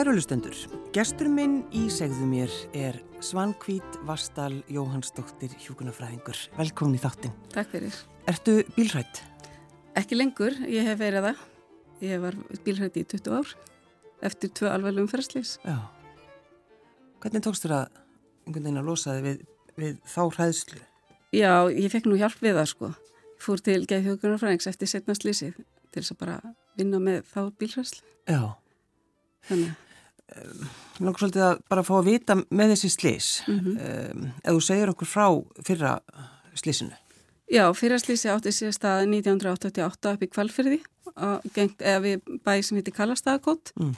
Kærulustendur, gestur minn í segðu mér er Svankvít Vastal Jóhannsdóttir Hjúkunarfræðingur. Velkomin í þáttin. Takk fyrir. Ertu bílrætt? Ekki lengur, ég hef verið það. Ég var bílrætt í 20 ár eftir tvö alveg umferðslis. Já. Hvernig tókst þér að einhvern veginn að losa þig við, við þá hræðslu? Já, ég fekk nú hjálp við það sko. Fór til Geið Hjúkunarfræðings eftir setna slísið til þess að bara vinna með þá bílræðslu. Já. Þannig langar svolítið að bara fá að vita með þessi slís. Mm Mhm. um, ef þú segir okkur frá fyrra slísinu. Já, fyrrastlýsi átti sér stað 1988 upp í Kvalfyrði gengt, eða við bæ sem heitir Kallastagakot Mm.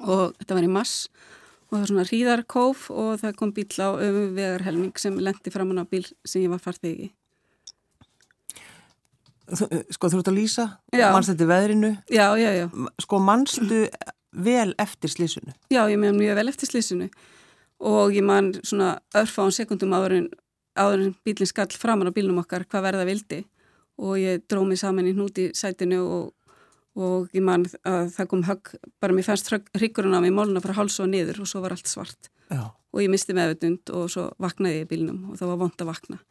og þetta var í mass og það var svona hríðarkóf og það kom bíl á öfuvegarhelming sem lendi framann á bíl sem ég var farþegi. Þú- Sko þú ert að lýsa, mannst þetta veðrinu, Já, já, já. sko mannstu vel eftir slísinu? Já, ég meðan mjög vel eftir slýsinu og ég man svona örfáðan sekundum áður en, áður en bílinn skall framann á bílnum okkar hvað verða vildi og ég dró mig saman í hnút í sætinu og, og ég man að það kom högg, bara mér fannst hryggurinn á mig móluna frá háls og niður og svo var allt svart Já. og ég misti meðvutund og svo vaknaði ég í bílnum og það var vond að vakna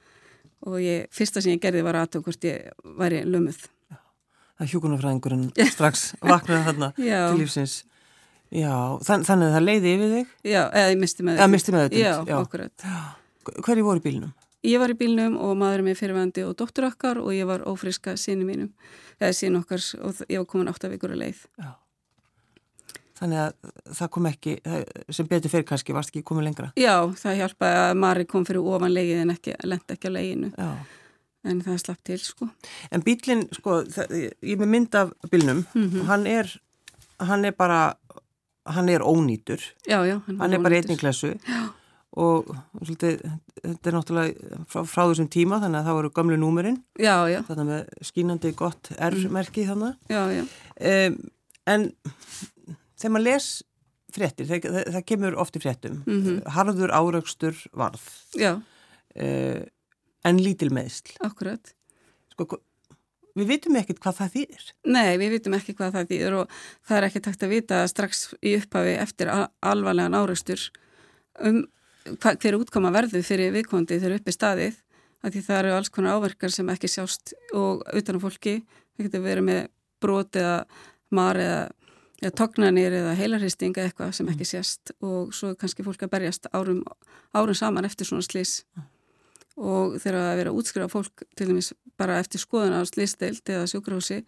og ég, fyrsta sem ég gerði var aðtöku hvort ég væri lömuð. Það er hjúkunarfræðingurinn strax vaknaði þarna til lífsins. Já, þann, þannig að það leiði yfir þig? Já, eða ég misti misti meðvitund, Já, já. okkurat. Hverju voru í bílnum? Ég var í bílnum og maður með fyrirvændi og dóttur okkar og ég var ófriska síni mínum, eða sín okkar og ég var komin átt af ykkur að leið. Já. Þannig að það kom ekki, sem betur fyrir kannski, varst ekki komið lengra? Já, það hjálpaði að Mari kom fyrir ofan leigið en ekki, lendi ekki á leiginu, Já. en það slapp til sko. En bílinn, sko, það, ég er með mynd af bílnum Mhm. og hann er, hann er bara, hann er ónýtur. Já, já. Hann er bara einnig klessu og svolítið, þetta er náttúrulega frá, frá þessum tíma þannig að það voru gamlu númerinn, þetta með skínandi gott R-merki þannig. já, já. Um, en þegar maður les fréttir, það, það, það kemur oft í fréttum, Mhm. harður áraugstur varð, Já, uh, en lítil meðsl. akkurat. Sko, við vitum ekkert hvað það þýðir. Nei, við vitum ekki hvað það þýður og það er ekki takt að vita strax í upphafi eftir al- alvarlegan áraustur um hva, hver útkoma verður fyrir viðkondi þegar uppi staðið að því það eru alls konar áverkar sem ekki sjást og utan á fólki, það getur verið með brot eða mar eða, eða tognanir eða heilarhisting eða eitthvað sem ekki sést og svo er kannski fólk að berjast árum, árum saman eftir svona slís og þegar að vera útskrifa fólk til dæmis bara eftir skoðun á slísdeild eða sjúkrahúsi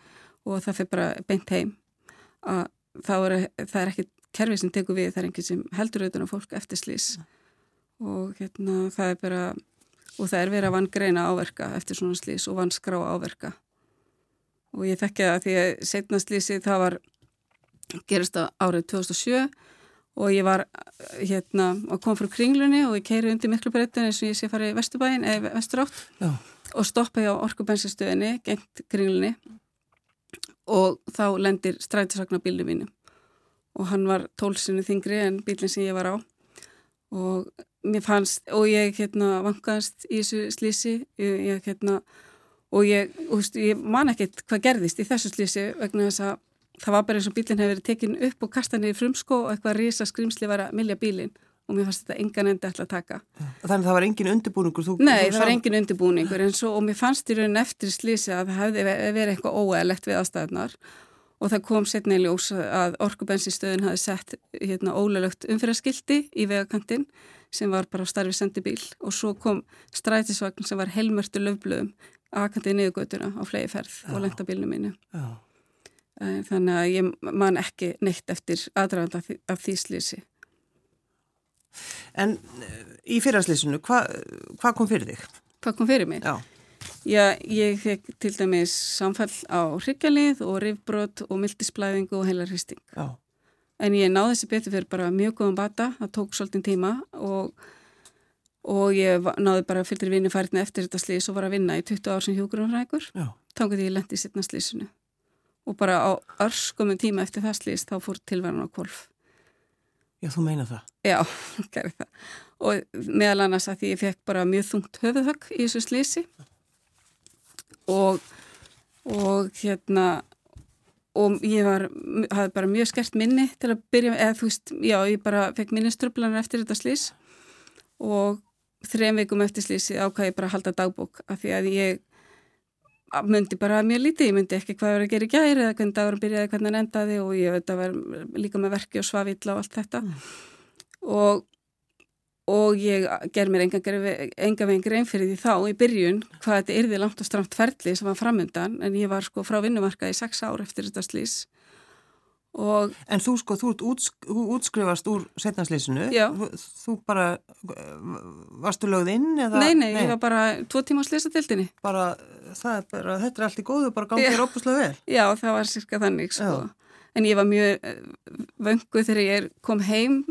og það fyrir bara beint heim að þá er, það er ekki kerfi sem tekur við, það er enginn sem heldur auðvitað fólk eftir slís og hérna það er bara og það er verið að vann greina áverka eftir svona slís og vann skrá áverka. Og ég þekki að því að setna slísi það var gerist á árið 2007 og ég var hérna og kom frá kringlunni og ég keiri undir miklu breytin eins og ég sé farið Vesturbæin eða Vesturátt. Já. Og stoppaði á orkubensinstöðinni gengt kringlunni og þá lendir strætisvagn á bílnu mínu og hann var tólsinu þingri en bílinn sem ég var á. Og mér fannst og ég hérna vankaðast í þessu slísi ég, hérna og ég, úst, ég man ekkert hvað gerðist í þessu slísi vegna þess að það var bara eins og bílinn hefur verið tekin upp og kastað niður frumsko og eitthvað risa skrimsli var að milja bílinn og mér fannst þetta engan endi ætla að taka. Þannig að það var engin undirbúningur. Þú, Nei, það var engin undirbúningur en svo og mér fannst í raunin eftir slísi að það hefði verið eitthvað óæðlegt við aðstæðnar og það kom setna í ljós að orkubensinstöðin hafi sett hérna ólöglegt umfyrirskildi í vegakantinn sem var bara á starfi sendibíl og svo kom strætisvagn sem var helmörtu löfblöðum aðkantið niðurgötuna á flegi ferð og lengta bílnu mínu. Já. Eh, Þannig að ég man ekki neitt eftir aðdraganda af því slísi. En eh, í fyrrarslýsinu, hvað hva kom fyrir þig? Hvað kom fyrir mig? Já. Já, ég fekk til dæmis samfall á hryggjalið og rifbrot og mildisblæðingu og heilarhristing. Já. En ég náði þessi betur fyrir bara mjög góðum bata, það tók svolítið tíma og, og ég náði bara fyrir vinnufærni eftir þetta slís og var að vinna í 20 ár sem hjúgrunrækur. Já. Tangað ég lendi í setna slísinu. Og bara á örskumum tíma eftir það slís þá fór tilværan á kolf. Já, þú meina það. Já, gerði það. Og meðal annars að ég fekk bara mjög þungt höfuðhögg í þessu slísi og, og hérna og ég var, hafði bara mjög skert minni til að byrja, eða þú veist, já, ég bara fekk minniströflanar eftir þetta slís og þrejum veikum eftir slísi ákvæði bara að halda dagbók af því að ég myndi bara mjög lítið, ég myndi ekki hvað var að gera í gæri eða hvernig dagur byrjaði, hvernig hann endaði og ég veit að vera líka með verki og svavilla og allt þetta mm. og og ég ger mér enga, enga veginn grein fyrir því þá í byrjun hvað þetta yrði langt og stramt ferli sem var framöndan en ég var sko frá vinnumarka í sex ár eftir þetta slís og En þú sko, þú útsk, útskrifast úr setnarslísinu þú, þú bara varstu lögð inn? Eða? Nei, nei, nei, ég var bara tvo tíma á slísatildinni bara, er bara, þetta er allt í góðu bara gangið rópuslega vel. Já, það var sirka þannig sko. Já. en ég var mjög eh, vöngu þegar ég kom heim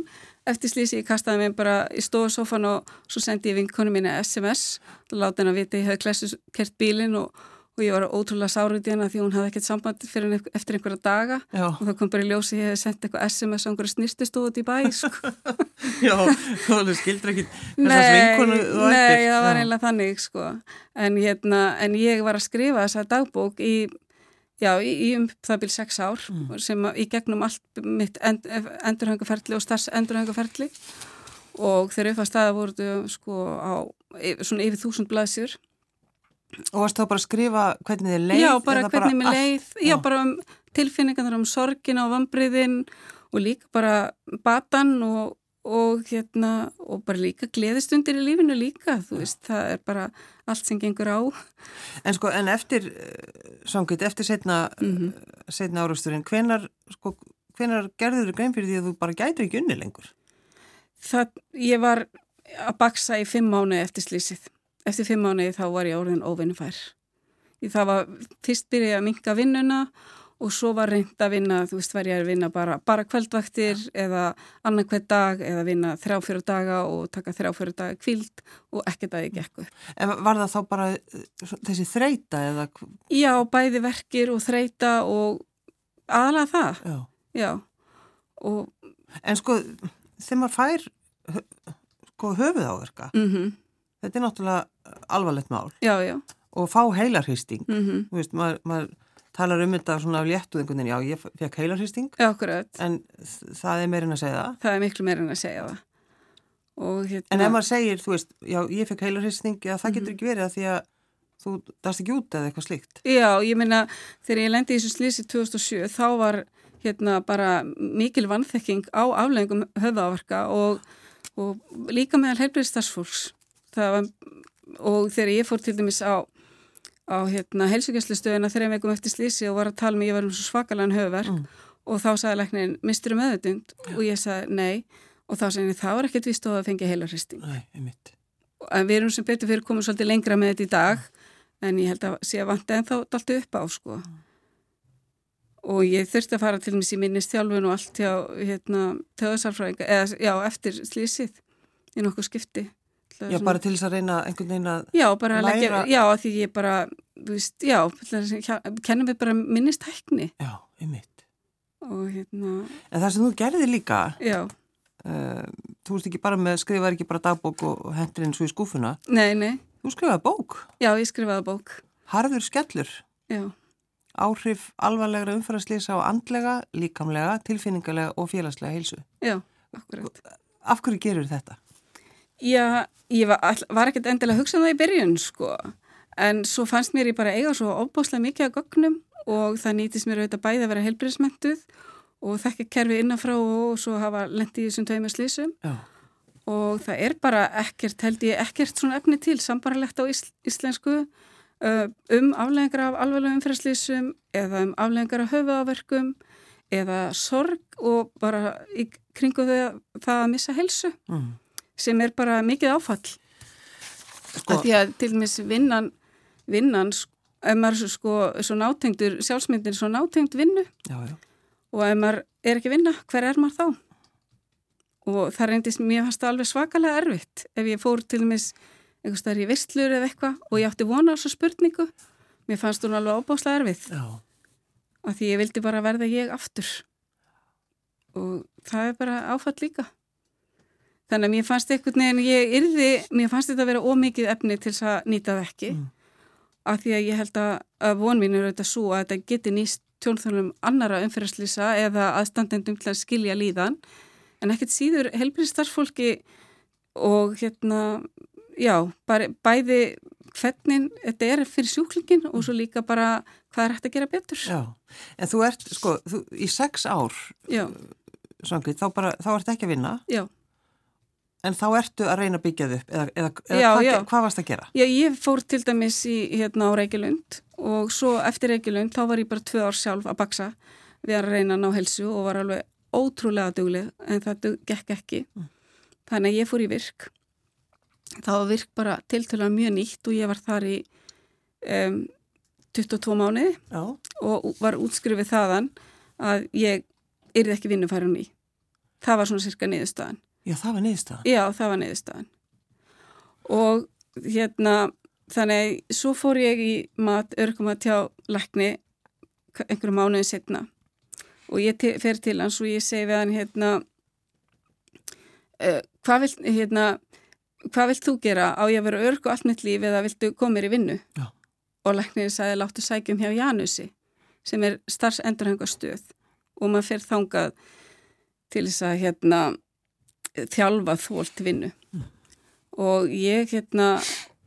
eftir slísi ég kastaði mig bara í stofasofan og svo sendi ég vinkonu mín SMS og láti henn að vita ég hef klessu kert bílin og, og ég var ótrúlega sárið í henn að því hún hafði ekkert samband fyrir henn eftir einhverja daga Já. og það kom bara í ljósi ég hef sendt eitthvað SMS á einhverju snýrstistóð út í bæ sko. Já, þú skildur ekki þessast vinkonu þú ættir Nei, það var einlega þannig sko en, hérna, en ég var að skrifa þessa dagbók í Já, í, í um það byrj sex ár mm. sem í gegnum allt mitt end, endurhengaferli og starfs endurhengaferli og þegar upp að staða voru sko á svona yfir þúsund blaðsjur. Og varst þá bara að skrifa hvernig þið leið? Já, bara hvernig mér leið, já, bara um tilfinningarnar um sorgina og vambriðin og líka bara batan og og hérna og bara líka gleðistundir í lífinu líka þú veist, það er bara allt sem gengur á En sko, en eftir eh, samkvæmt, eftir setna mm -hmm. setna árasturinn, hvenar sko, hvenar gerður þú grein fyrir því að þú bara gætur ekki unni lengur? Það, ég var að baksa í fimm mánu eftir slísið eftir fimm mánu þá var ég orðin óvinnufær það var, fyrst byrjaði að minka vinnuna og svo var reynd að vinna, þú veist, var ég að vinna bara, bara kveldvaktir ja. eða annan hvern dag eða vinna þrjáfjörðu daga og taka þrjáfjörðu daga kvild og ekkert að ég gekku. En var það þá bara eh, þessi þreita eða? Já, bæði verkir og þreita og aðalega það. Já. Já. Og... En sko, þegar maður fær sko höfuð áverka, mm -hmm. Þetta er náttúrulega alvarlegt mál. Já, já. Og fá heilarhýsting, mm -hmm. þú veist, maður, maður talar um þetta svona af léttu einhvern veginn, já ég fekk heilarhýsting en það er meirinn að segja það það er miklu meirinn að segja það hérna... en ef maður segir, þú veist já ég fekk heilarhýsting, já það getur mhm. ekki verið að því að þú dast ekki út eða eitthvað slíkt Já, ég minna, þegar ég lendi í þessu slísi 2007, þá var hérna bara mikil vannþekking á afleggingum höfðaverka og, og líka meðal heilbreyðstarfsfólks og þegar ég fór til dæmis á á hérna helsugjastlustöðuna þreim veikum eftir slísi og var að tala með um ég var um svakalega höfverk mm. og þá sagði læknin, mistur um öðutund ja. og ég sagði nei og þá sagði henni það var ekkert vist og það fengi heilarhristing en við erum sem betur fyrir komum svolítið lengra með þetta í dag en ég held að sé að vant en þá dalti upp á sko mm. og ég þurfti að fara til mis í minnistjálfun og allt hjá hérna, eða já, eftir slísið í nokkuð skipti Já, bara til þess að reyna einhvern veginn að já, bara læra. Leggja, já, því ég bara, þú veist, já, kennum við bara minnistækni. Já, einmitt. Og hérna... En það sem þú gerði líka, já. Uh, þú veist ekki bara með, skrifaði ekki bara dagbók og hendur eins og í skúfuna. Nei, nei. Þú skrifaði bók. Já, ég skrifaði bók. Harður skellur. Já. Áhrif alvarlegra umfæraslýsa á andlega, líkamlega, tilfinningarlega og félagslega heilsu. Já, akkurat. Af hverju gerur þetta? Já, ég var, var ekkert endilega að hugsa um það í byrjun sko. En svo fannst mér ég bara eiga svo óbáslega mikið að gögnum og það nýtist mér auðvitað bæði að vera helbriðsmentuð og þekka kerfi innanfrá og svo hafa lendið í þessum tveimur slísum Já. og það er bara ekkert held ég ekkert svona efni til sambarlegt á ísl, íslensku uh, um afleggingar af alveglega umfæðslísum eða um afleggingar af höfuáverkum eða sorg og bara í kringu það að missa helsu mm sem er bara mikið áfall sko. því að til dæmis vinnan vinnan, ef maður sko svo nátengdur, sjálfsmyndin er svo nátengd vinnu já, já. og ef maður er ekki vinna, hver er maður þá? Og það reyndist mér fannst það alveg svakalega erfitt ef ég fór til dæmis einhvers staðar í vistlur eða eitthvað og ég átti vona á þessu spurningu mér fannst hún alveg óbáslega erfið af því ég vildi bara verða ég aftur og það er bara áfall líka Þannig að mér fannst einhvern veginn, ég yrði, mér fannst þetta að vera ómikið efni til þess að nýta það ekki. Mm. Af því að ég held að, að von mín er auðvitað svo að þetta geti nýst tjónþjónum annara umferðarslýsa eða aðstandendum til að skilja líðan en ekkert síður helbriðstarfsfólki og hérna, já, bara, bæði hvernig þetta er fyrir sjúklingin og svo líka bara hvað er hægt að gera betur. Já, en þú ert, sko, þú, í sex ár, svangið, þá þá ert ekki að vinna. Já. En þá ertu að reyna að byggja þau upp, eða, eða, eða já, hvað, já. hvað varst að gera? Já, ég fór til dæmis í, hérna á Reykjulund og svo eftir Reykjulund þá var ég bara tvö ár sjálf að baksa við að reyna að ná helsu og var alveg ótrúlega dugleg en það gekk ekki. Mm. Þannig að ég fór í virk. Það var virk bara tiltöla mjög nýtt og ég var þar í um, 22 mánuði Já. og var útskrifið þaðan að ég yrði ekki vinnufærum í. Það var svona cirka niðurstaðan. Já, það var niðurstaðan? Já, það var niðurstaðan. Og hérna, þannig svo fór ég í mat, örgum að tjá lækni einhverju mánuði setna og ég fer til hans og ég segi við hann hérna uh, hvað vilt hérna, hvað vilt þú gera á ég að vera örg og allt mitt líf eða viltu koma mér í vinnu? Já og læknirinn sagði láttu sækjum hjá Janusi sem er starfsendurhengastöð og maður fer þangað til þess að hérna þjálfa þólt vinnu mm. og ég hérna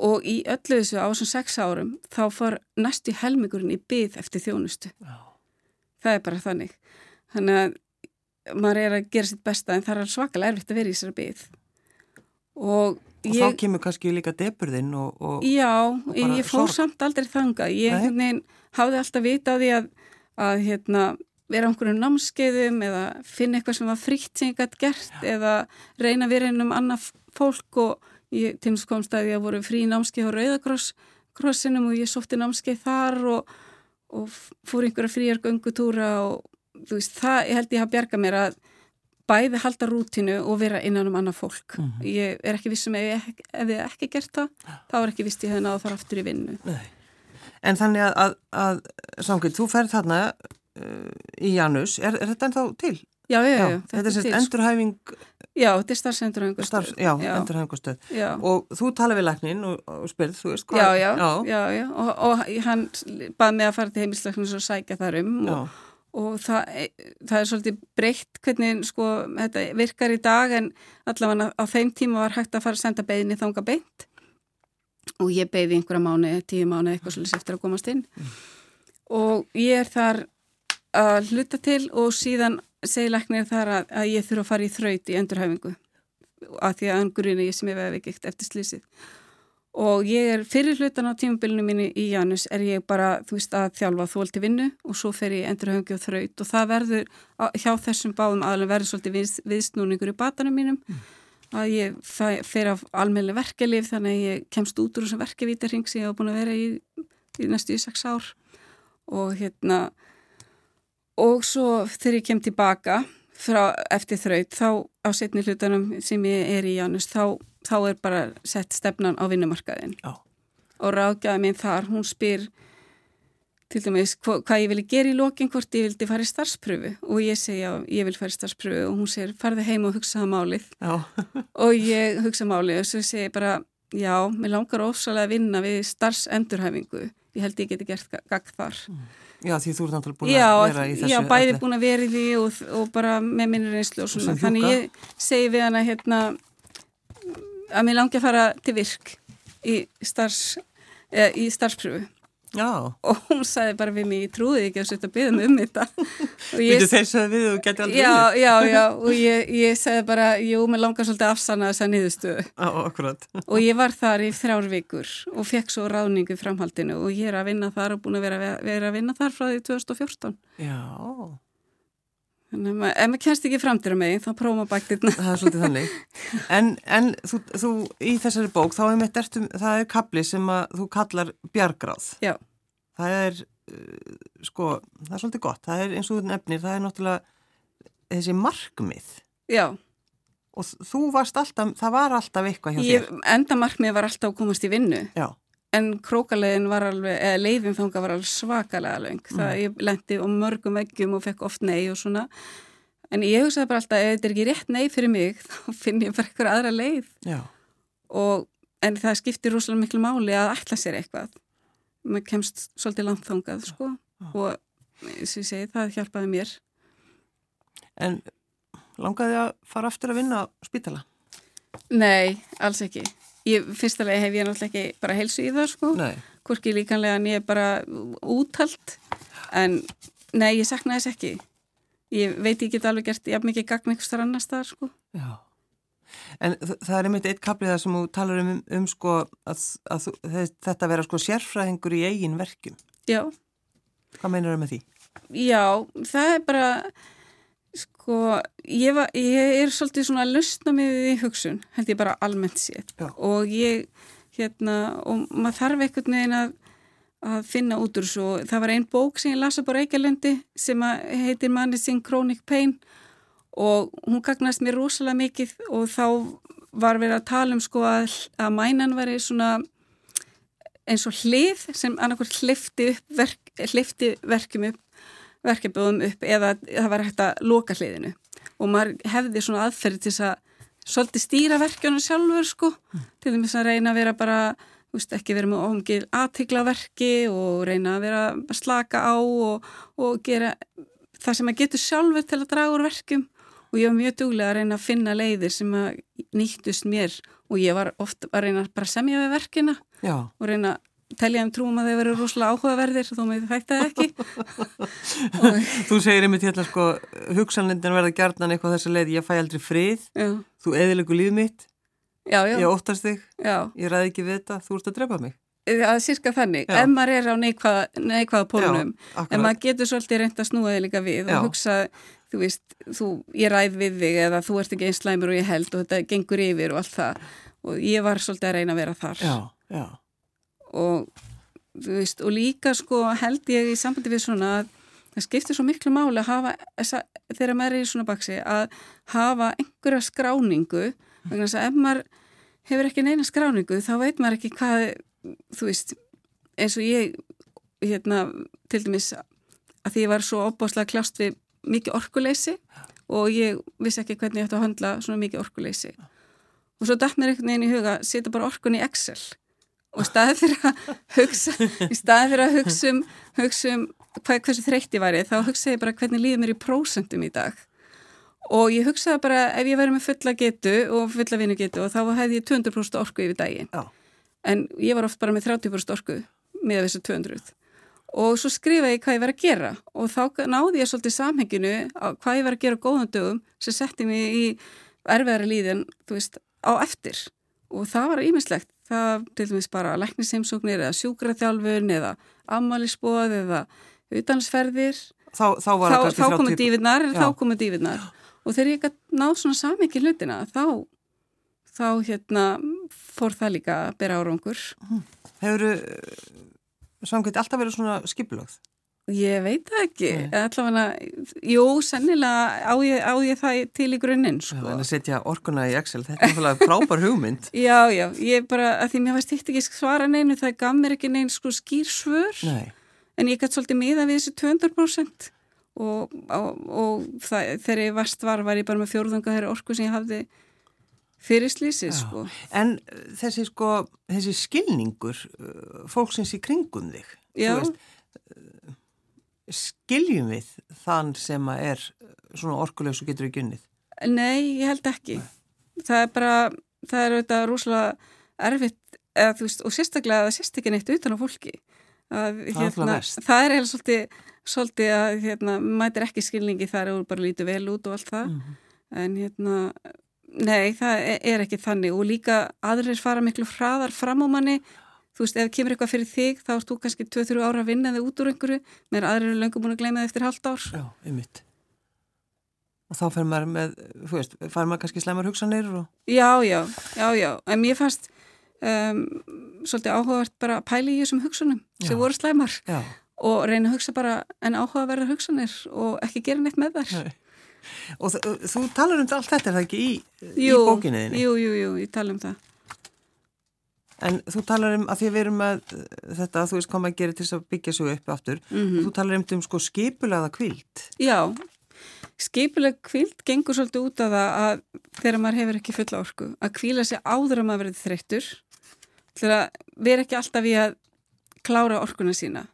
og í öllu þessu á þessum sex árum þá far næstu helmingurinn í byð eftir þjónustu oh. það er bara þannig þannig að maður er að gera sitt besta en það er svakalega erfitt að vera í þessari byð og Og ég, þá kemur kannski líka deburðinn og, og Já, og ég fór sorg. samt aldrei þanga. Ég hafði alltaf vita á því að, að hérna, vera á einhverjum námskeiðum eða finna eitthvað sem var frítt sem ég gæti gert Já. eða reyna að vera inn um annaf fólk og ég til þess komst að ég voru frí námskeið á Rauðakrossinum og ég sótti námskeið þar og, og fór einhverja fríar göngutúra og þú veist, það ég held ég hafa bjargað mér að bæði halda rútinu og vera innan um annað fólk. Mm -hmm. Ég er ekki vissum ef ég ef ég ekki gert það, þá er ekki vist ég hefði náða fara aftur í vinnu. Nei. En þannig að, að, að Samkveld, þú færð þarna í Janus, er, er þetta ennþá til? Já, já, já. já þetta er sérst sko. endurhæfing... Já, þetta er starfsendurhæfingastöð. Já, já. endurhæfingastöð. Og þú tala við læknin og, og spyrð, þú veist hvað... Já, já, já, já. Og, og hann bað mig að fara til heimilisleiknins og sækja þar um og og það, það er svolítið breytt hvernig sko, þetta virkar í dag en allavega á þeim tíma var hægt að fara að senda beðinni þanga beint og ég beði einhverja mánu, tíu mánu eitthvað svolítið eftir að komast inn mm. og ég er þar að hluta til og síðan segi læknir þar að, að ég þurfa að fara í þraut í endurhæfingu að því að angurinu ég sem ég vefi ekkert eftir slísið og ég er fyrir hlutan á tímabilinu mínu í Janus er ég bara, þú veist, að þjálfa þólti vinnu og svo fer ég endurhöngi og þraut og það verður, hjá þessum báðum aðlega verður svolítið við, viðsnúningur í batanum mínum mm. að ég fer af almennileg verkelif þannig að ég kemst út úr þessum verkevítarring sem ég hafa búin að vera í, í næstu í sex ár og hérna og svo þegar ég kem tilbaka frá eftir þraut þá á setni hlutanum sem ég er í Janus þá þá er bara sett stefnan á vinnumarkaðin Já. og ráðgjaði minn þar, hún spyr til dæmis hva, hvað ég vilja gera í lokin hvort ég vildi fara í starfspröfu. Og ég segja ég vil fara í starfspröfu. Og hún segir farði heim og hugsaða málið. Og ég hugsa málið og svo segir ég bara já, mér langar ofsalega að vinna við starfsendurhæfingu. Ég held ég geti gert gagg þar. Mm. Já, því þú ert náttúrulega búin já, að vera í þessu Já, bæði allir. búin að vera í því og, og bara með minnir einslu og svona, þannig ég segi við hana hérna að mér langi að fara til virk í starfspröfu Já. og hún sagði bara við mig, ég trúði ekki að setja að byggja mig um þetta. Þú þeir sagði við og geti aldrei já, já, já, og ég, ég sagði bara jú, mér langar svolítið afsanna þessa niðurstöðu. Og ég var þar í þrjár vikur og fekk svo ráningu framhaldinu. Og ég er að vinna þar og búin að vera, vera að vinna þar frá því 2014 Já Þannig að ef maður kennst ekki framtíra meginn þá prófum maður baktirna. Það er svolítið þannig. En, en þú, þú í þessari bók þá er mitt ertum, það er kapli sem að þú kallar bjargráð. Já. Það er, uh, sko, það er svolítið gott. Það er eins og þú nefnir, það er náttúrulega þessi markmið. Já. Og þú varst alltaf, það var alltaf eitthvað hjá þér. Enda markmið var alltaf að komast í vinnu. Já en krókalegin var alveg, eða leiðin þanga var alveg svakalega löng. Mm. Það ég lendi á mörgum veggjum og fekk oft nei og svona. En ég hugsaði bara alltaf, ef þetta er ekki rétt nei fyrir mig, þá finn ég bara eitthvað aðra leið. Og, en það skiptir rosalega miklu máli að ætla sér eitthvað. Maður kemst svolítið langt þangað, sko. Já. Og og ég segi, það hjálpaði mér. En langaði að fara aftur að vinna á spítala? Nei, alls ekki. Ég, fyrstulega hef ég náttúrulega ekki bara heilsu í það, sko. Hvorki líkanlega en ég er bara úthald, en nei, ég sakna þess ekki. Ég veit ég get alveg gert, haf mikið gagn eitthvað annar staðar, sko. Já. En það er einmitt eitt kaplið það sem þú talar um, um sko að, að þetta vera sko sérfræðingur í eigin verkjum. Já. Hvað meinar það með því? Já, það er bara, sko, ég, var, ég er svolítið svona að lusna með því hugsun, held ég bara almennt. Já. Og ég, hérna, og maður þarf einhvern veginn að, að finna út úr og það var einn bók sem ég lasa på Reykjalendi sem heitir Managing Chronic Pain og hún gagnast mér rosalega mikið og þá var verið að tala um sko að, að mænan veri svona eins og hlið sem annarkvært hlifti verk, verkjum upp verkefbjóðum upp eða það var hægt að loka hliðinu og maður hefði svona aðferði til þess að svolítið stýra verkjónu sjálfur sko mm. til þess að reyna að vera bara veist, ekki vera með ómgil aðtikla verki og reyna að vera að slaka á og, og gera það sem maður getur sjálfur til að draga úr verkjum og ég var mjög duglega að reyna að finna leiðir sem að nýttust mér og ég var ofta að reyna bara að semja við verkina Já. og reyna að telja um trúum að þeir veru rosalega áhugaverðir þó með þetta ekki Þú segir einmitt hérna sko hugsanlindin verða gjarnan eitthvað þess að leið ég fæ aldrei frið, já. þú eðilegu líf mitt já, já. ég óttast þig, já. ég ræði ekki við þetta þú ert að drepa mig Það er sirka þannig, ef maður er á neikvæða, neikvæða pólunum, en maður getur svolítið reynd að snúa þig líka við og hugsa þú veist, þú, ég ræð við þig eða þú ert ekki einn slæmur og ég held og þetta gengur yfir og allt það og ég var svolítið að reyna að vera þar já, já. Og veist, og líka sko held ég í sambandi við svona að það skiptir svo miklu máli að hafa þessa, þegar maður er í svona baksi að hafa einhverja skráningu vegna þess að ef maður hefur ekki neina skráningu þá veit maður ekki hvað þú veist, eins og ég hérna, til dæmis að því ég var svo opbáslega kljást við mikið orkuleysi og ég vissi ekki hvernig ég ætti að handla svona mikið orkuleysi. Og svo dætt mér einhvern veginn í huga setja bara orkun í Excel og í staði fyrir að hugsa í staði fyrir að hugsa um, hugsa um hvað, hversu þreytti væri þá hugsa ég bara hvernig líður mér í prósentum í dag. Og ég hugsaði bara ef ég verið með fulla getu og fulla vinu getu og þá hefði ég 200% orku yfir daginn. Já. en ég var oft bara með 30% orku með þessu 200 og svo skrifaði ég hvað ég var að gera. Og þá náði ég svolítið samhenginu hvað ég var að gera góðan dögum sem setti mig í erfiðari líðin veist, á eftir. Og það var ímislegt, það til dæmis bara læknisimsóknir eða sjúkraþjálfun eða ammaliðsbóð eða utansferðir þá, þá, þá, þá komið dífinnar þá komið dífinnar og þegar ég náð svona samhengi hlutina þá þá hérna fór það líka að bera árangur. Hefur samkvæmt alltaf verið svona skipulögð? Ég veit það ekki, allavega, jú, sennilega á ég, á ég það til í grunninn, sko. Já, en að setja orkuna í Excel, þetta er náttúrulega frábær hugmynd. já, já, ég bara, að því mér varst eitt ekki svara neinu, það gaf mér ekki neinu sko skýr svör, Nei. en ég gæti svolítið miða við þessu 200% og, og, og það, þegar ég varst var, var ég bara með fjórðunga þeirra orku sem ég hafði fyrir slísið, sko. En þessi, sko, þessi skilningur uh, fólksins í kringum þig, já. þú veist, uh, skiljum við þann sem að er svona orkulegs og getur ekki unnið? Nei, ég held ekki. Það er bara, það er auðvitað rúslega erfitt, eða, veist, og sérstaklega að það sést ekki neitt utan á fólki. Að, hérna, það er eða svolítið, að hérna, mætir ekki skilningi þar og bara lítið vel út og allt það. Mm -hmm. En hérna, nei, það er ekki þannig og líka aðrir fara miklu hraðar fram á manni þú veist, ef kemur eitthvað fyrir þig þá erst þú kannski 2-3 ára að vinna þig út úr einhverju meðan aðrir eru löngum búin að gleyma þig eftir halvt ár Já, einmitt og þá fer maður með, þú veist, fær maður kannski slemar hugsanir og... Já, já, já, já en mér fannst um, svolítið áhugavert bara að pæli í þessum hugsunum já. sem voru slemar já. og reyna að hugsa bara en áhugaverðar hugsanir og ekki gera neitt með þær Nei. Og þú talar um allt þetta, er það ekki í, í bókinniðinni? Jú, jú, jú, ég tala um það En þú talar um að því að við erum með þetta að þú veist koma að gera til þess að byggja svo upp aftur. Mm -hmm. Þú talar um um sko skipulaða kvild. Já, skipulega kvild gengur svolítið út af það að þegar maður hefur ekki fulla orku að kvíla sig áður að maður verið þreyttur til að vera ekki alltaf í að klára orkuna sína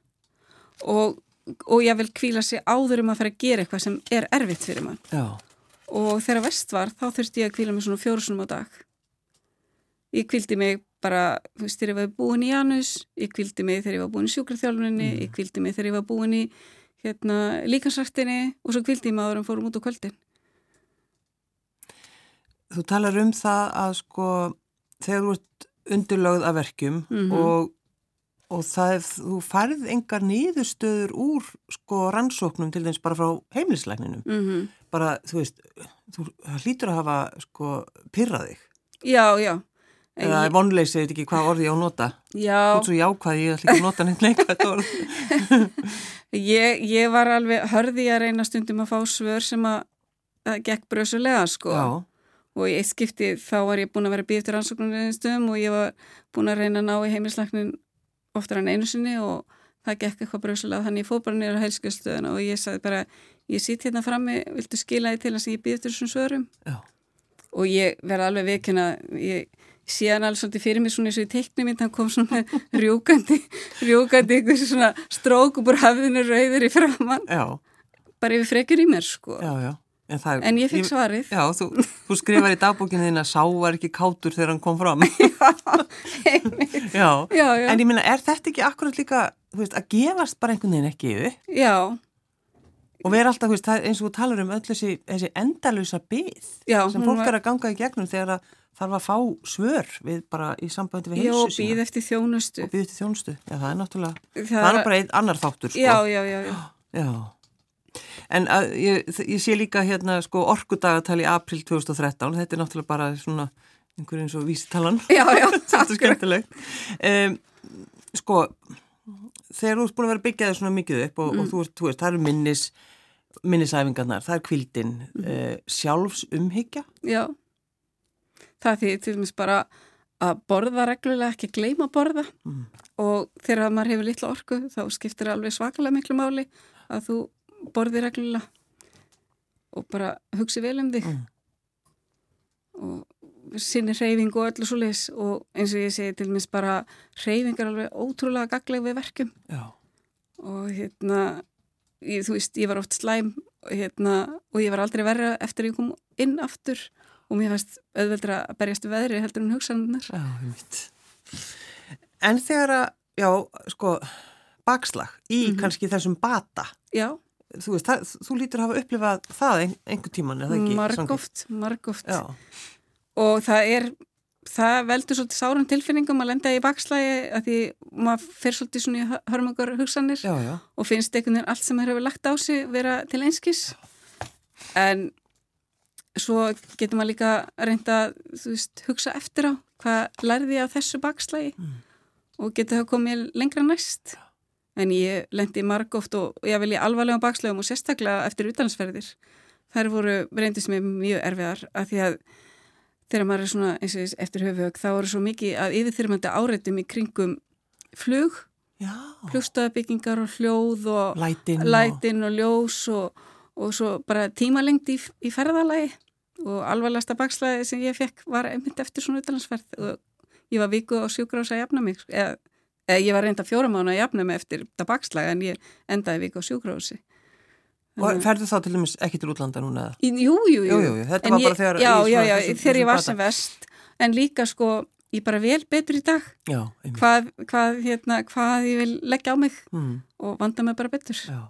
og og ég vil kvíla sig áður um að fara að gera eitthvað sem er erfitt fyrir mann Já. og þegar vest var þá þurfti ég að kvíla mig svona fjórusunum á dag ég kvíldi mig bara, þú veist, þegar ég var búin í Janus ég kvíldi mig þegar ég var búin í sjúkraþjálfuninni mm. ég kvíldi mig þegar ég var búin í hérna, líkansrættinni og svo kvíldi ég áður en fórum út á kvöldin Þú talar um það að sko þegar þú ert undirlögð af verkjum mm -hmm. og, og það er, þú farið engar nýðustöður úr sko rannsóknum til dæmis bara frá heimlisleikninum mm -hmm. bara, þú veist, þú hlýtur að hafa sko pyrraðið Já, já eða ég... vonleysi, ég veit ekki hvað orði ég á að nota. Já. Þú svo jákvæði, ég ætla ekki að nota neitt neikvægt orð. Ég, ég var alveg hörði að reyna stundum að fá svör sem að, að gekk brösulega sko. Já. Og í eitt skipti þá var ég búin að vera býð eftir rannsóknum stöðum og ég var búin að reyna að ná í heimilisleiknin oftar en einu sinni og það gekk eitthvað bröðsulega þannig ég fóð bara nýra heilskjöðstöðuna og ég sagði bara ég sýtt hérna frammi, viltu skila hann alveg svolítið fyrir mig svona eins og í teiknum minn, hann kom svona rjúkandi rjúkandi, eitthvað svona strók og bara hafðinu rauður í framann Já. bara yfir frekjur í mér sko Já, En, er, en ég fikk svarið. Já, þú, þú skrifar í dagbókinu þín að sá var ekki kátur þegar hann kom fram. já, já, já. En ég minna, er þetta ekki akkurat líka, þú veist, að gefast bara einhvern veginn ekki yfir? Já. Og vera alltaf, þú veist, eins og þú talar um öll þessi, þessi endalösa byggð sem fólk er að ganga í gegnum þegar að þarf að fá svör við bara í sambandi við heilsu sína. Já, býð eftir þjónustu. Og býð eftir þjónustu. Já, það er náttúrulega, það, það er bara einn annar þáttur, sko. Já, já, já. já. já. En að, ég, ég sé líka hérna sko orkudagatal í april 2013, þetta er náttúrulega bara svona einhver eins og vísitalan. Já, já. þetta er skemmtilegt. Um, sko, þegar þú ert búin að vera byggjaðið svona mikið upp og, mm. og þú, ert, þú veist, það eru minnis, minnisæfingarnar, það er kvildin, mm. uh, sjálfsumhyggja. Já, það því til dæmis bara að borða reglulega, ekki gleyma að borða mm. og þegar maður hefur litla orku þá skiptir alveg svakalega miklu máli að þú borði reglulega og bara hugsi vel um þig mm. og sinni reyfing og öllu svo leis og eins og ég segi til minns bara reyfing er alveg ótrúlega gagleg við verkum Já. og hérna ég, þú veist, ég var oft slæm hérna, og ég var aldrei verra eftir að ég kom inn aftur og mér fannst auðveldur að berjast veðri heldur en hugsaðunar Já, ég veit En þegar að, já, sko bakslag í mm -hmm. kannski þessum bata Já. þú veist, það, þú lítur að hafa upplifað það ein, einhver tíman, er það ekki? Margoft, margoft. Og það er, það veldur svolítið sárum tilfinningum að lenda í bakslægi að því maður fer svolítið svona í hörmungar hugsanir já, já. og finnst einhvern veginn allt sem hefur lagt á sig vera til einskis. En svo getur maður líka reynda veist, hugsa eftir á hvað lærði ég á þessu bakslægi mm. og getur það komið lengra næst en ég lendi margóft og ég vil ég alvarlega á bakslegum og sérstaklega eftir utalansferðir. Þær voru reyndist með mjög erfiðar að því að þegar maður er svona eins og þess eftir höfuhög þá eru svo mikið að yfirþyrmandi áreitum í kringum flug, flugstöðabyggingar og hljóð og lætin, lætin og, og ljós og, og svo bara tímalengt í, í ferðalagi og alvarlegasta bakslæði sem ég fekk var einmitt eftir svona utalansferð og ég var viku á sjúkrás að jafna mig eða Ég var reynda fjóra mánu að jafna mig eftir þetta bakslag en ég endaði vika á sjúkrósi. Og ferðu þá til dæmis ekki til útlanda núna? Jú, jú, jú. jú, jú. Þetta en var bara þegar... Já, já, já, þegar ég var sem vest. En líka sko, ég bara vel betur í dag. Já. Hvað, hvað, hérna, hvað ég vil leggja á mig mm. og vanda mig bara betur. Já.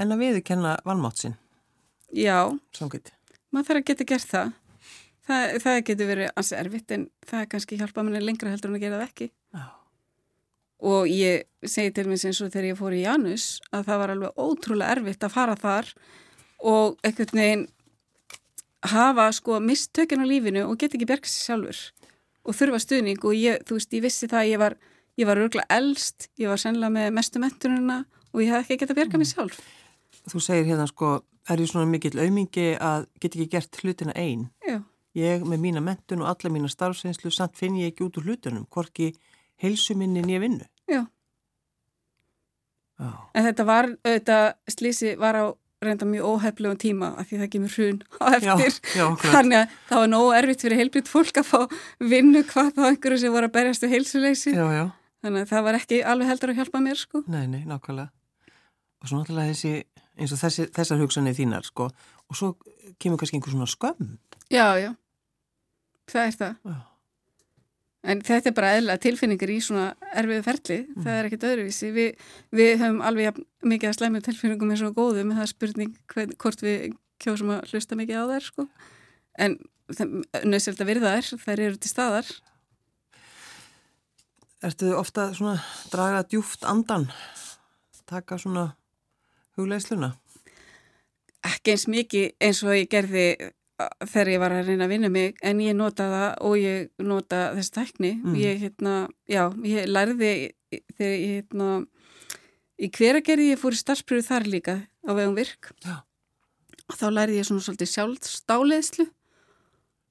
En að viðu kenna vannmátsinn? Já. Maður þarf að geta gert það. Það, það getur verið ansi erfitt en það er kannski hjálpað manni lengra heldur en að gera það ekki. Já. Og ég segi til mér eins og þegar ég fór í Janus að það var alveg ótrúlega erfitt að fara þar og einhvern veginn hafa sko mistökinn á lífinu og geta ekki bergst sjálfur og þurfa stuðning og ég, þú veist, ég vissi það að ég var, ég var örgulega eldst, ég var sennilega með mestu mentununa og ég hef ekki getað bergað mig sjálf. Þú segir hérna sko, er ég svona mikill aumingi að geta ekki gert hlutina einn? Já. Ég með mína mentun og alla mína starfseinslu samt finn ég ekki út úr hlutunum, hvorki heilsuminni nýja vinnu. Já. Já. En þetta var, þetta slísi var á reynda mjög óheflugum tíma af því það gemur hrun á eftir. Já, já, Þannig að það var nógu erfitt fyrir heilbriðt fólk að fá vinnu hvað þá einhverju sem voru að berjast við heilsuleysi. Já, já. Þannig að það var ekki alveg heldur að hjálpa mér sko. Nei, nei, nákvæmlega. Og svo náttúrulega þessi, eins og þessi, þessar hugsanir þínar, sko, og svo kemur kannski einhver svona skömm. Já, já, það er það. Já. En þetta er bara eðla tilfinningar í svona erfiðu ferli, það er ekkert öðruvísi. Vi, við höfum alveg mikið að slæmja tilfinningum eins og góðum, það er spurning hvern, hvort við kjósum að hlusta mikið á þær, sko. En nöðsöld að virða þær, þær eru til staðar. Ertu ofta svona draga djúft andan, taka svona hugleisluna? Ekki eins mikið eins og ég gerði þegar ég var að reyna að vinna mig en ég nota það og ég nota þessi tækni mm. ég, hérna, já, ég lærði þegar ég hérna, í hveragerði ég fór í starfspröfu þar líka á vegum virk já. og þá lærði ég svona svolítið sjálfstáleðslu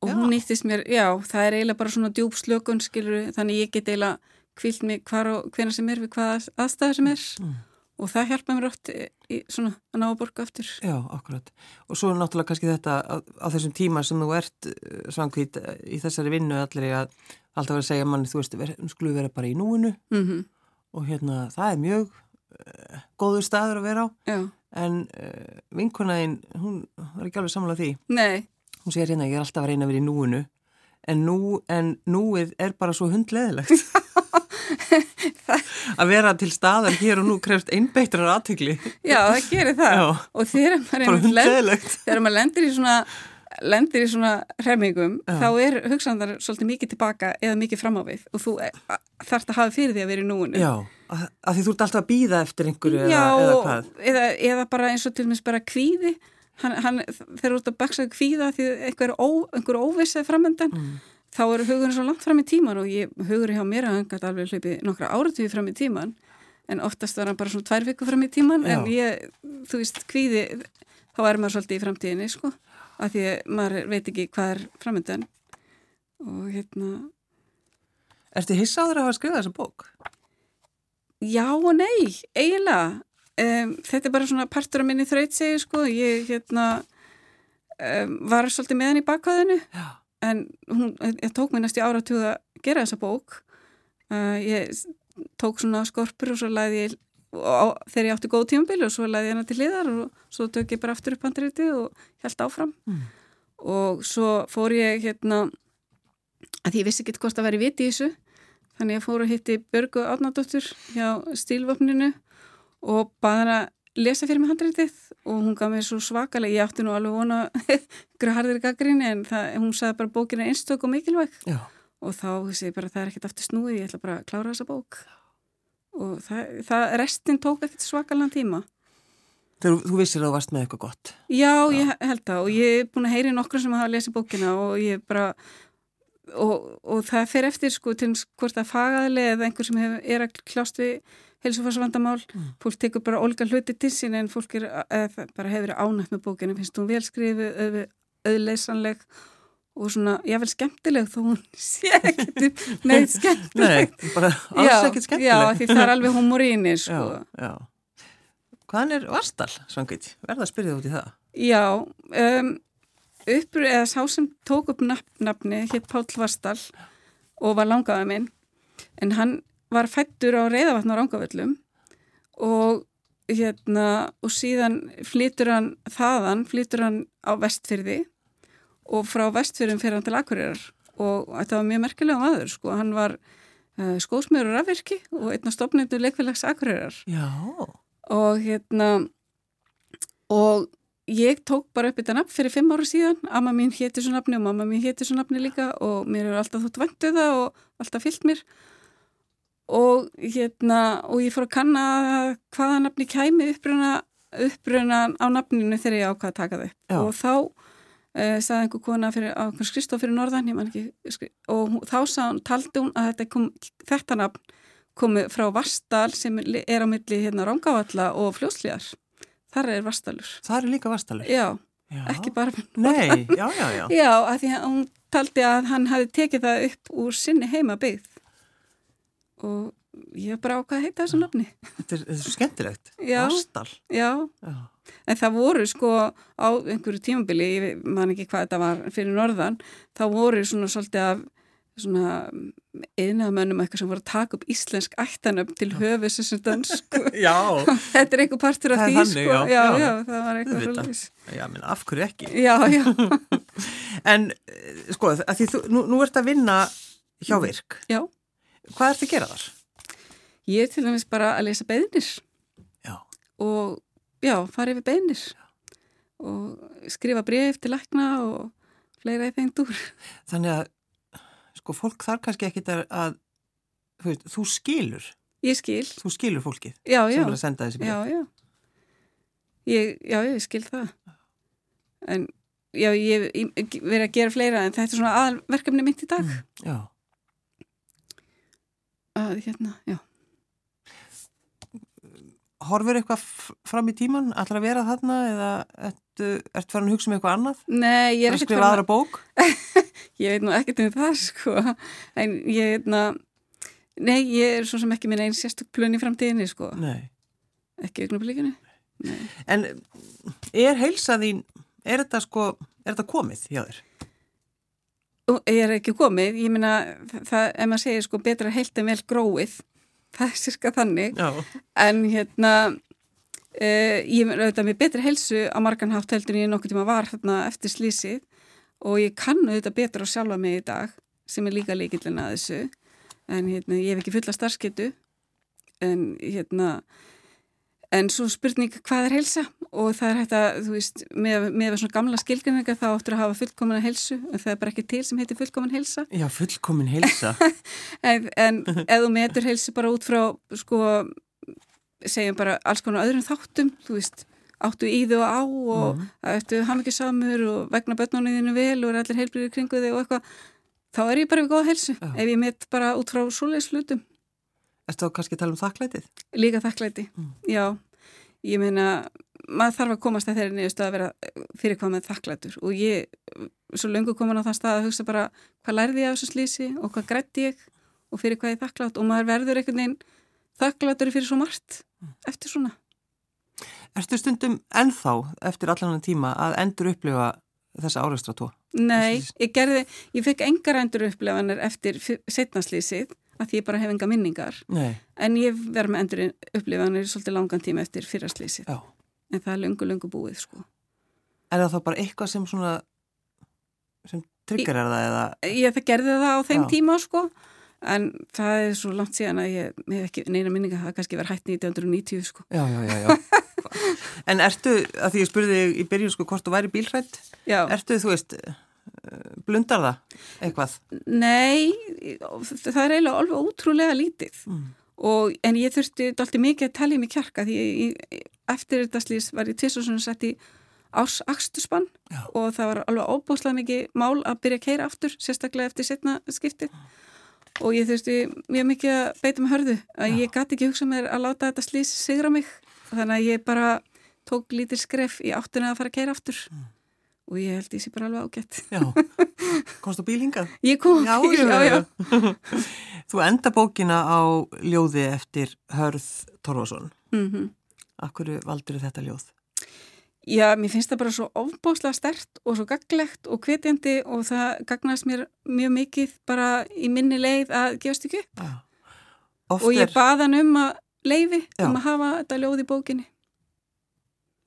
og já. hún nýttist mér, já, það er eiginlega bara svona djúb slökun, skilur, þannig ég get eiginlega kvilt mig hvar og hvena sem er við hvaða aðstæða sem er mm og það hjálpa mér oft í svona að ná að borga aftur. Já, akkurat. Og svo er náttúrulega kannski þetta á, á þessum tíma sem þú ert eh, svangvít eh, í þessari vinnu allir að alltaf vera að segja manni, þú veist, sklu vera bara í núinu mm -hmm. og hérna það er mjög uh, góður staður að vera á. Já. En uh, vinkonaðinn, hún var ekki alveg samlað því. Nei. Hún segir hérna, ég er alltaf að reyna að vera í núinu en, nú, en núið er bara svo hundleðilegt. að vera til staðar hér og nú krefst einbeitrar aðtökli Já, það gerir það. Já. og þegar maður, lend, þegar maður lendir í svona lendir í svona hremmingum þá er hugsanðar svolítið mikið tilbaka eða mikið fram á við. Og þú þarft að hafa fyrir því að vera í núinu. Já, að, að því þú ert alltaf að býða eftir einhverju Já, eða, eða eða, eða bara eins og til og meins bara kvíði. Hann, hann, þeir eru út að baksa kvíða því einhver, ó, einhver óvissað framöndan mm þá eru hugurinn svo langt fram í tíman og ég hugurinn hjá mér að hann gæti alveg hlipið nokkra áratífi fram í tíman en oftast var hann bara svona tvær viku fram í tíman Já. en ég, þú veist, hvíði þá er maður svolítið í framtíðinni sko, af því að maður veit ekki hvað er framöndan og hérna Erstu hissaður að hafa skrifað þessa bók? Já og nei, eiginlega um, þetta er bara svona partur af minni þraut segju sko, ég hérna um, var svolítið með hann í bakkvæðinu Já en hún, ég tók mér næst í áratúð að gera þessa bók uh, ég tók svona skorpur og svo læði ég og þegar ég átti góð tímabili og svo læði ég hana til liðar og svo tök ég bara aftur upp handriti og held áfram mm. og svo fór ég hérna að ég vissi ekki hvort að vera í viti í þessu þannig ég fór að hitti Börgu Átnardóttur hjá stílvöfninu og baða hana lesa fyrir mig handreitið og hún gaf mér svo svakalega, ég átti nú alveg vona harðir gaggrinni en það, hún sagði bara bókin er einstök og mikilvæg. Já. og þá þessi bara það er ekkert aftur snúið, ég ætla bara að klára þessa bók. Og það, það restin tók ekkert svakalega tíma. Þegar þú vissir að þú varst með eitthvað gott. Já, Já. ég held það. Og ég er búin að heyri nokkru sem hafa lesið bókina og ég bara og, og það fer eftir sko til hvort að fagaðli eða einhver sem hef, er að kljást við helsufarsvandamál, mm. fólk tekur bara olga hluti til sín en fólk er, eða, bara hefur ánægt með bókinu, finnst hún velskrifu auðleysanleg og svona, jável skemmtileg þó hún sé ekkert með skemmtileg Nei, bara alls ekkert skemmtileg Já, því það er alveg humor í henni sko. Já, já Hvaðan er Varstal, Svangveit? Verða að spyrja þú út í það? Já, um, uppur eða sá sem tók upp nafni hitt Páll Varstal og var langaða minn en hann var fættur á reyðavatn á Rángavöllum og hérna og síðan flytur hann þaðan, flytur hann á vestfyrði og frá vestfyrðum fyrir hann til Akureyrar og þetta var mjög merkilega maður sko, hann var uh, skósmjörur afvirki og einna stopnendur leikfélags Akureyrar. Já. og hérna og ég tók bara upp þetta nafn fyrir fimm ára síðan, amma mín hétti svo nafni og mamma mín hétti svo nafni líka og mér er alltaf þútt vantuð það og alltaf fyllt mér og hérna og ég fór að kanna hvaða nafni kæmi uppruna, uppruna á nafninu þegar ég ákvaði að taka þau Já. og þá uh, sagði einhver kona fyrir, á Kristóf fyrir Norðan ekki, og hún, þá sagði, taldi hún að þetta, kom, þetta nafn komi frá Vastal sem er á milli hérna Rángavalla og Fljóslíðar þar er Vastalur Það er líka Vastalur? Já, já. ekki bara Nei, já, já, já Já, af því að hún taldi að hann hafi tekið það upp úr sinni heima byggð og ég bara ákvaði að heita þessu nafni. Þetta er, þetta er skemmtilegt. Já. Vastal. Já. Já. En það voru sko á einhverju tímabili, ég man ekki hvað þetta var fyrir norðan, þá voru svona svolítið af svona einaðmönnum eitthvað sem voru að taka upp íslensk ættanöfn til höfus þessum dansku. Já. Þetta er einhver partur af því, þannig, sko. já, Já, það var eitthvað svolítið. Já, menn, af hverju ekki? Já, já, En, eh, sko, því þú, nú, nú ert að vinna hjá virk. já. Hvað ert að gera þar? Ég er til dæmis bara að lesa beðnir Já. og já, fara yfir beðnir og skrifa bref til lækna og fleira í þeim dúr. Þannig að, sko, fólk þarf kannski ekki að, að þú, veist, þú skilur, Ég skil. þú skilur fólkið Já, sem já. er að senda þessi Já, bref. já. Ég, já, ég skil það. En já, ég verið að gera fleira en þetta er svona aðalverkefni mitt í dag. Já. Að hérna, já. Horfur eitthvað fram í tíman, ætlar að vera þarna eða ertu, ertu farin að hugsa um eitthvað annað? Nei, ég er að ekkert skrifa farin aðra bók? Ég veit nú ekkert um það, sko. En ég, hérna, nei, ég er svo sem ekki minn einn sérstök plön í framtíðinni, sko. Nei. Ekki augnablíkinu. Nei. En er heilsa þín, er þetta sko, er þetta komið hjá þér? Ég er ekki komið, ég meina, það, ef maður segir sko betra heilt en vel gróið, það er sirka þannig. Já. En hérna, uh, ég er auðvitað með betri helsu á margan hátt heldur en ég nokkuð tíma var þarna eftir slísið og ég kann auðvitað betra á sjálfa mig í dag sem er líka líkillin að þessu. En hérna, ég hef ekki fulla starfsketu en hérna, en svo spurning hvað er helsa og það er hægt að, þú veist, með, með svona gamla skilgrinningar þá áttur að hafa fullkomina helsu en það er bara ekki til sem heitir fullkomin helsa. Já, fullkomin heilsa. En, en ef þú metur heilsu bara út frá, sko, segjum bara alls konar öðrum þáttum, þú veist, áttu í þau á og mm. áttu hafmyggisamur og vegna börnunniðinu vel og er allir heilbriðir kringu þig og eitthvað, þá er ég bara við góða heilsu. Já. Ef ég met bara út frá svoleiðs Ertu þá kannski að tala um þakklætið? líka þakklæti. Mm. Já, ég meina, maður þarf að komast að þeirri niðurstu að vera fyrir hvað með þakklætur og ég, svo löngu komin á það stað að hugsa bara hvað lærði ég af þessu slísi og hvað grætti ég og fyrir hvað ég þakklátt og maður verður einhvern veginn þakklátur fyrir svo margt eftir svona. Ertu stundum ennþá eftir allan tíma að endur upplifa þessa áreistra tó? Nei, ég gerði, ég fekk engar endur upplefanir eftir setnaslýsið að því ég bara hef enga minningar Nei. en ég verð með endur upplefanir svolítið langan tíma eftir fyrraslýsið Já. en það er löngu, löngu búið sko. Er það þá bara eitthvað sem svona, sem trigger er það eða? Ég það gerði það á þeim Já. tíma sko en það er svo langt síðan að ég hef ekki neina minninga það kannski verið hætt 1990 sko. Já, já, já, já. en ertu, að því ég spurði í byrjun sko hvort þú væri bílhrætt, Já, ertu, þú veist, blundar það eitthvað? nei, það er eiginlega alveg ótrúlega lítið Mm. og, en ég þurfti alltaf mikið að talja mig kjarka því ég, eftir þetta slís var ég tvisum sett í Já. og það var alveg óbúslega mikið mál að byrja að keira aftur, sérstaklega eftir setna skiptið og ég þurfti mjög mikið að beita með hörðu að Já. ég gæti ekki hugsa mér að láta þetta slís sigra mig þannig að ég bara tók lítil skref í áttina að fara að keira aftur Mm. Og ég held ég sé bara alveg ágætt Já, komst þú bíl hingað? Ég kom Já, já, já. Þú enda bókina á ljóði eftir Hörð Torfason. Mm Akkur valdur þetta ljóð? Já, mér finnst það bara svo ofbóslega stert og svo gaglegt og hvetjandi og það gagnast mér mjög mikið bara í minni leið að gefast ekki upp. Já. Og ég bað hann um að leifi, Já. um að hafa þetta ljóð í bókinni.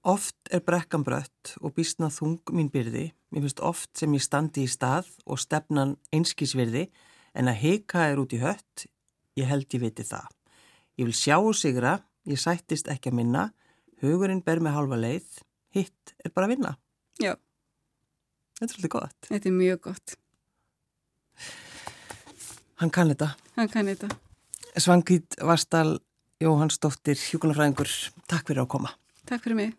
Oft er brekkan brött og býstna þung mín byrði. Mér finnst oft sem ég standi í stað og stefnan einskísvirði en að heika er út í hött, ég held ég viti það. Ég vil sjá og sigra, ég sættist ekki að minna, hugurinn ber með halva leið, hitt er bara að vinna. Já. Þetta er svolítið gott. Þetta er mjög gott. Hann kann þetta. Hann kann þetta. Svangvít Vastal Jóhannsdóttir, hjúkunarfræðingur, takk fyrir að koma. Takk fyrir mig.